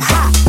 I'm hot.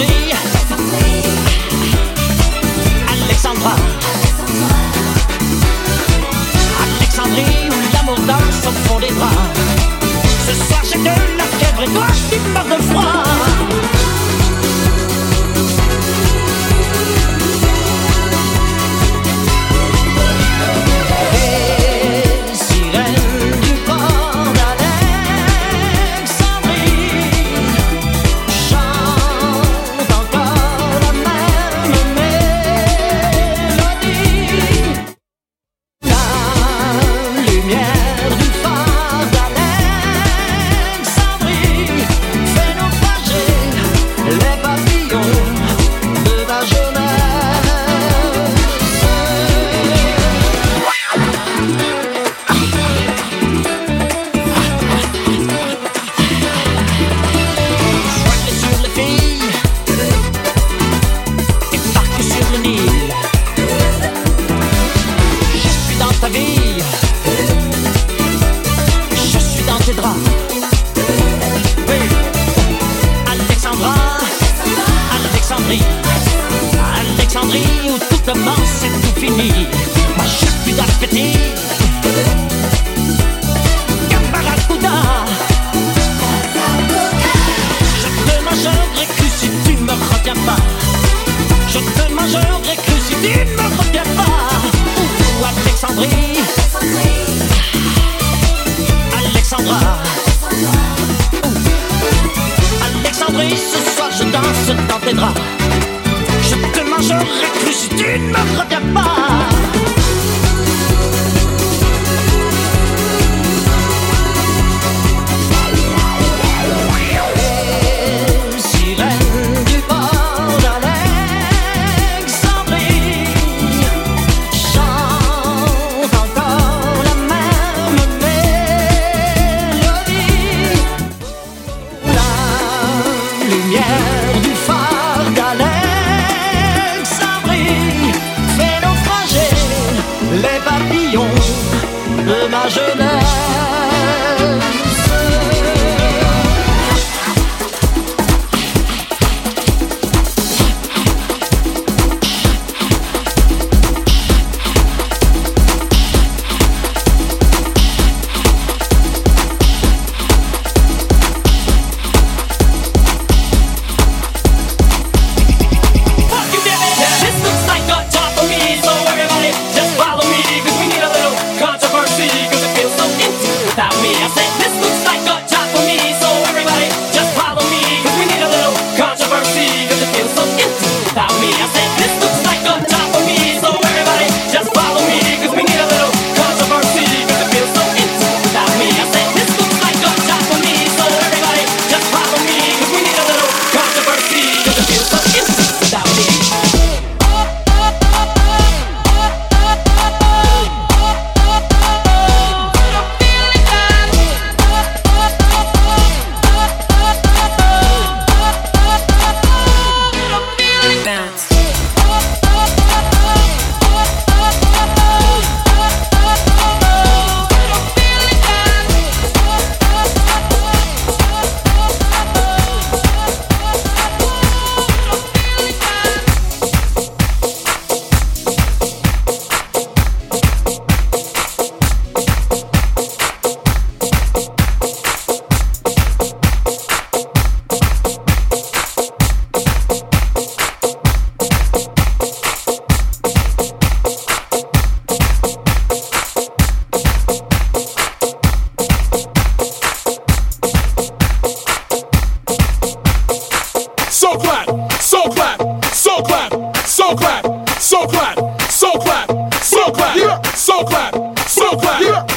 Alexandrie, Alexandra, Alexandrie où l'amour danse au fond des bras. Ce soir j'ai de la fièvre et toi tu meurs de froid.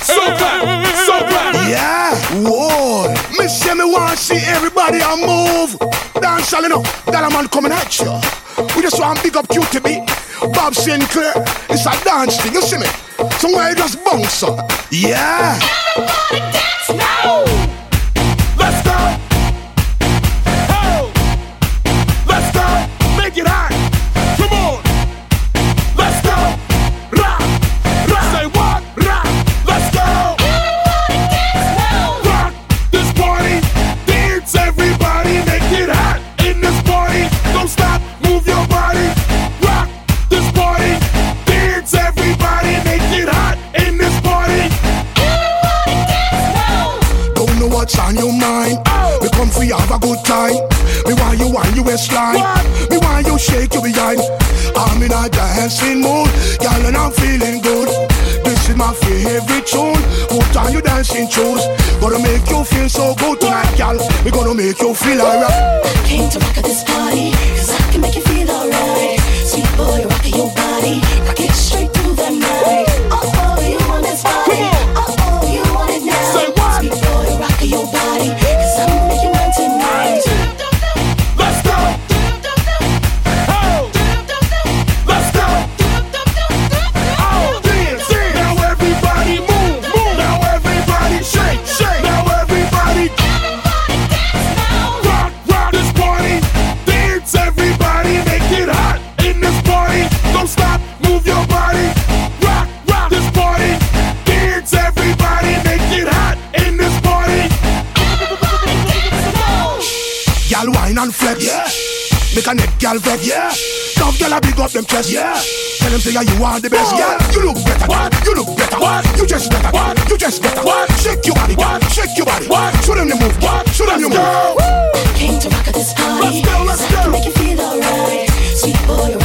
so bad, so bad. Yeah, whoa. Miss say me to see everybody a move. Dance all that a man coming at you. We just want big up QTB, Bob Sinclar. It's a dance thing, you see me? Somewhere you just bounce. Yeah. Everybody dance now. what's on your mind? Oh. Me come for you have a good time. Me why you want your waistline? What? Me why you shake your behind? I'm in a dancing mood, girl, and I'm feeling good. This is my favorite tune. Put on your dancing shoes. Gonna make you feel so good tonight, girl. We gonna make you feel alright. I came to rock at this party, cause I can make you feel alright. Sweet boy, rock your body, rock it straight. and flex. Yeah. Make a neck gal vex. Yeah. Tough gal a big up them chest. Yeah. Tell them say yeah, you are the best. Yeah. You look better. What? You look better. What? You just better. What? You just better. What? Shake your body. What? Shake your body. What? Show them the move. What? Show them the move. Woo! Came to rock at this party. Let's go. Let's go. Make you feel alright, sweet boy.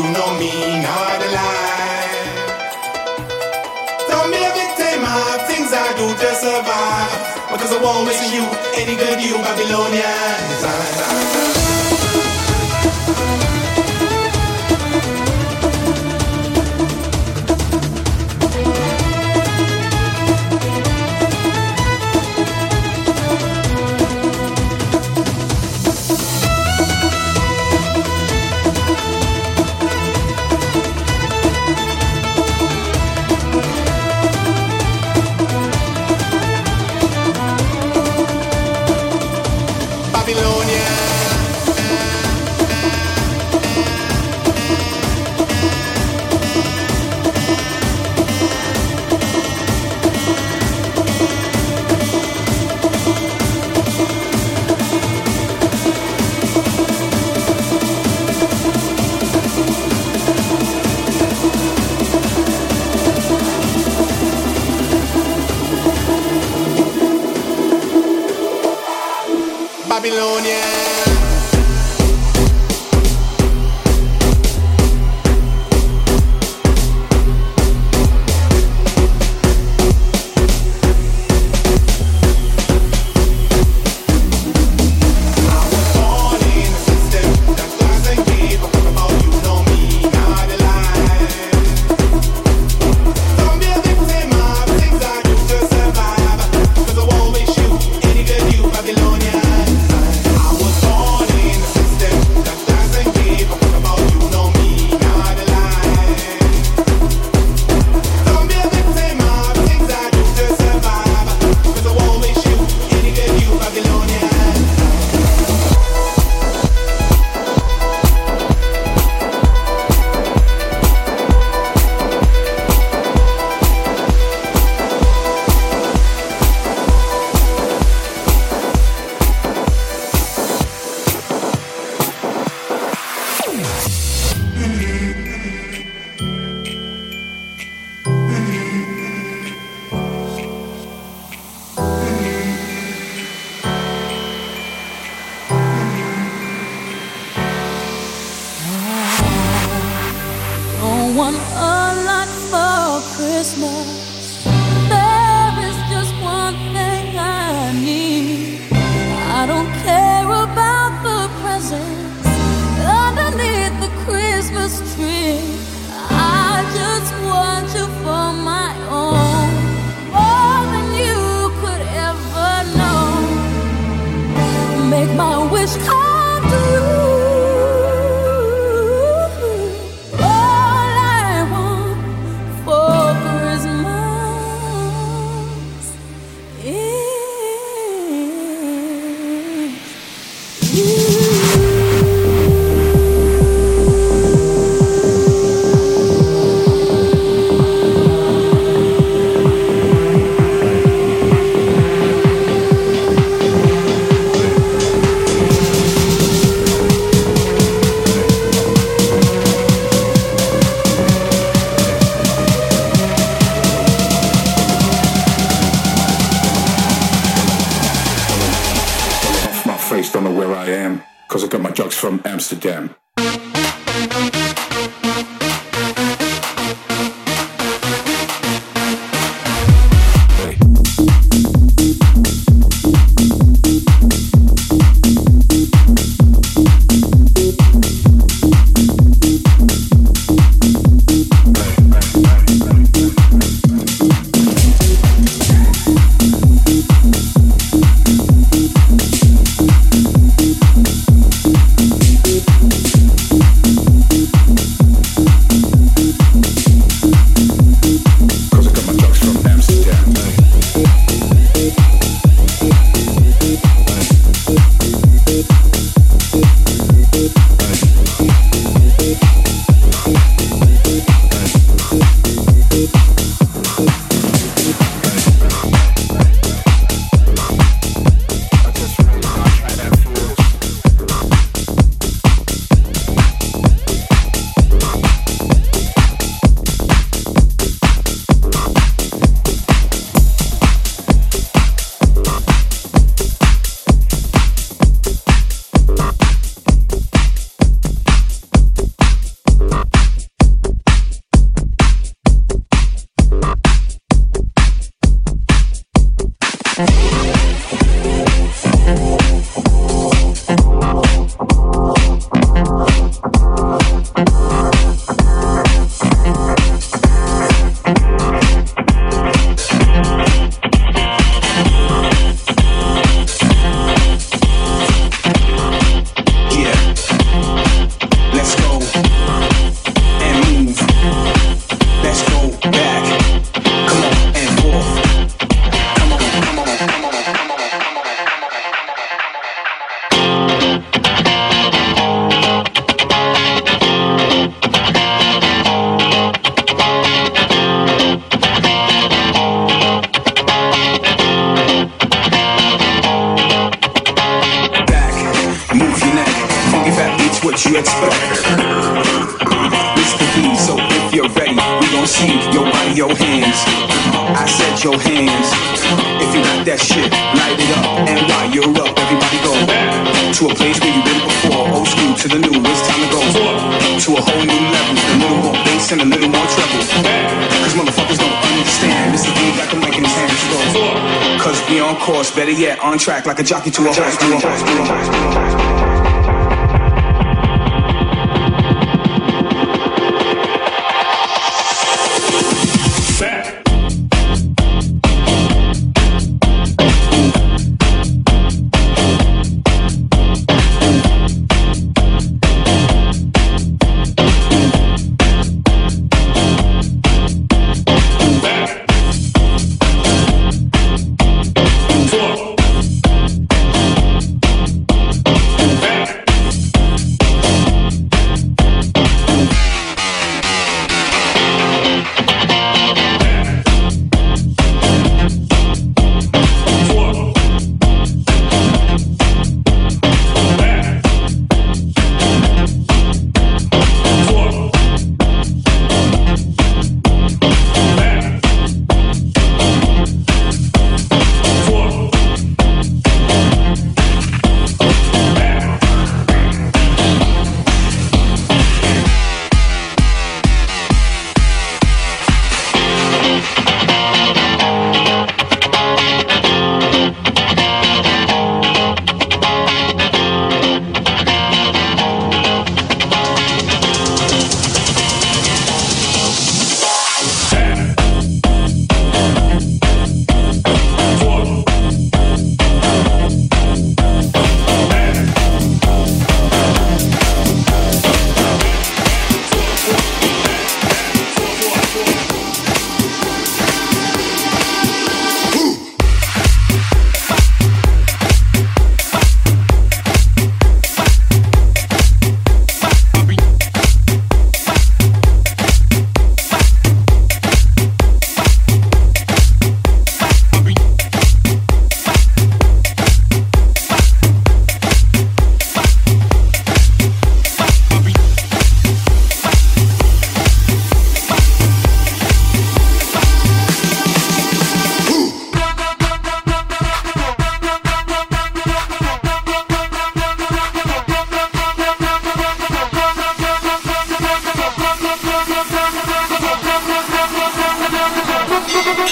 you know me, not a lie. Tell me every time I of things I do to survive. Because I won't miss you, any good you, Babylonian.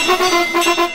ありがと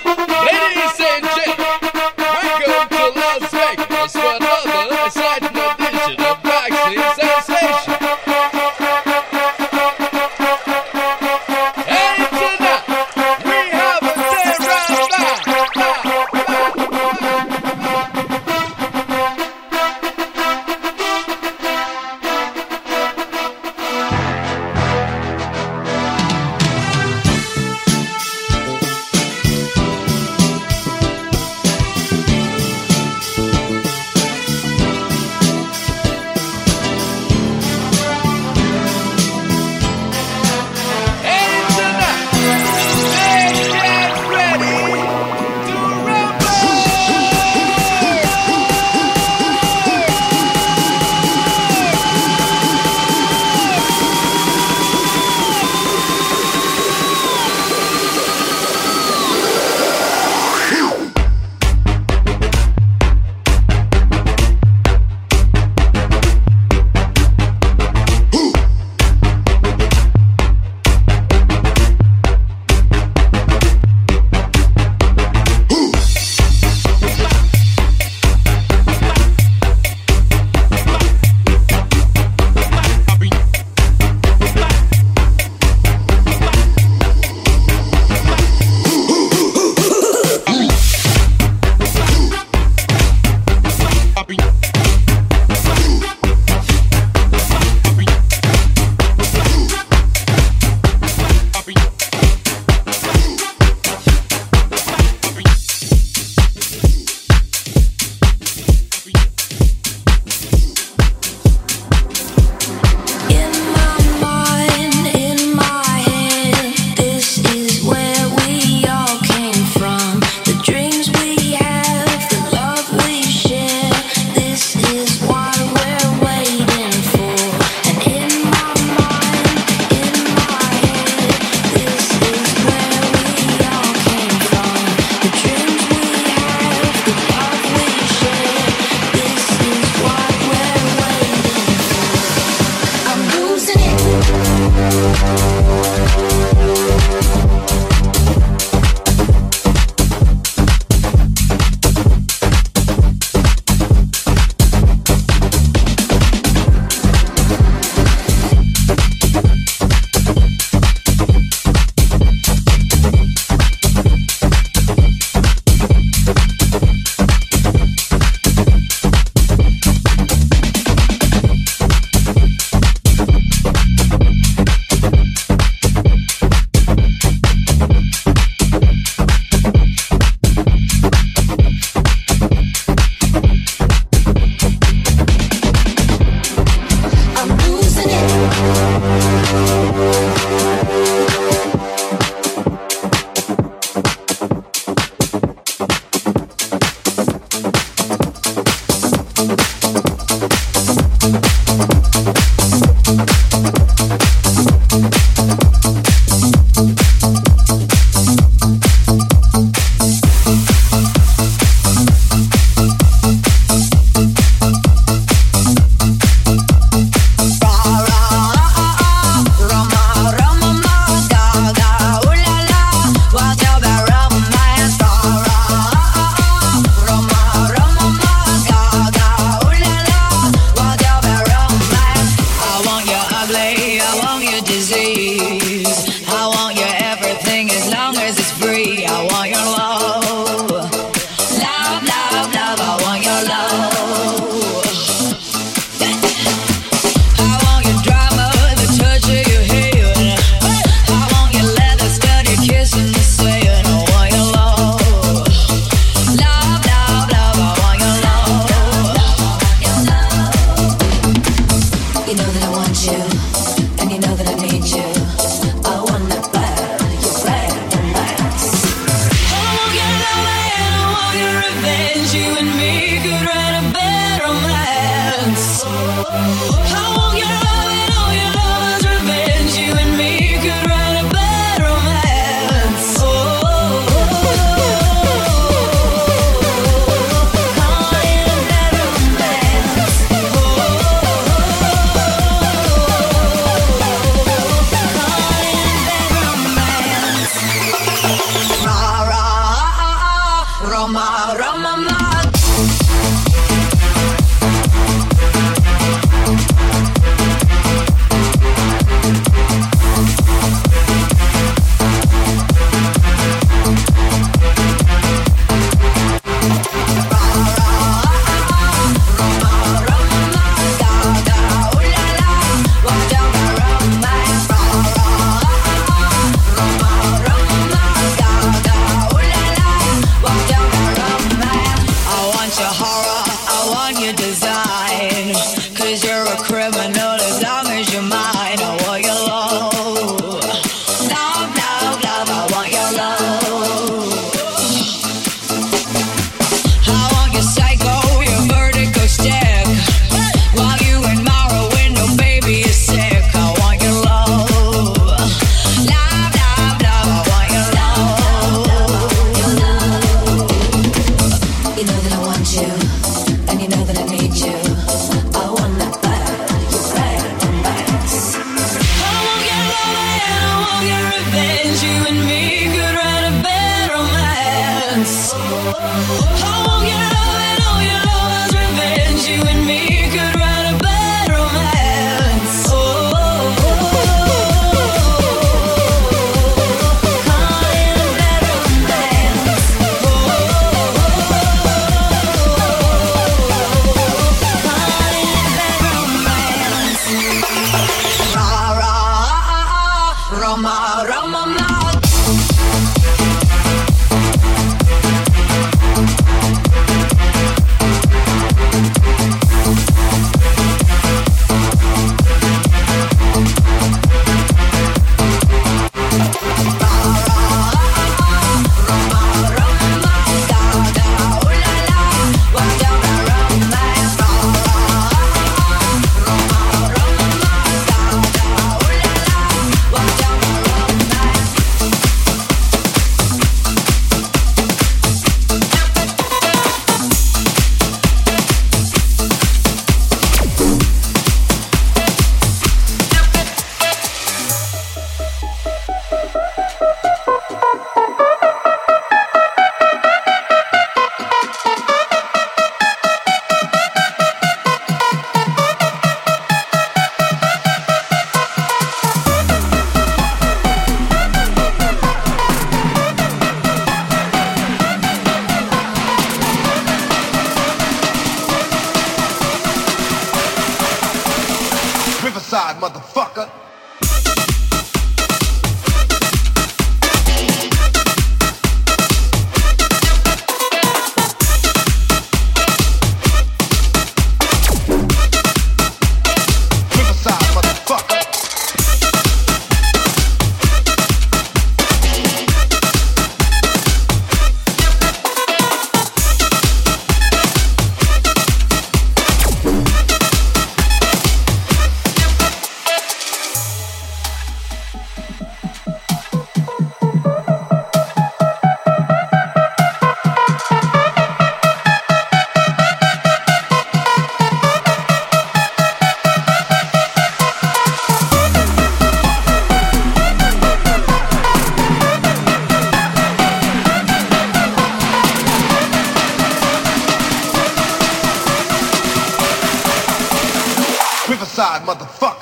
motherfucker.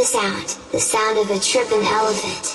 The sound, the sound of a tripping elephant.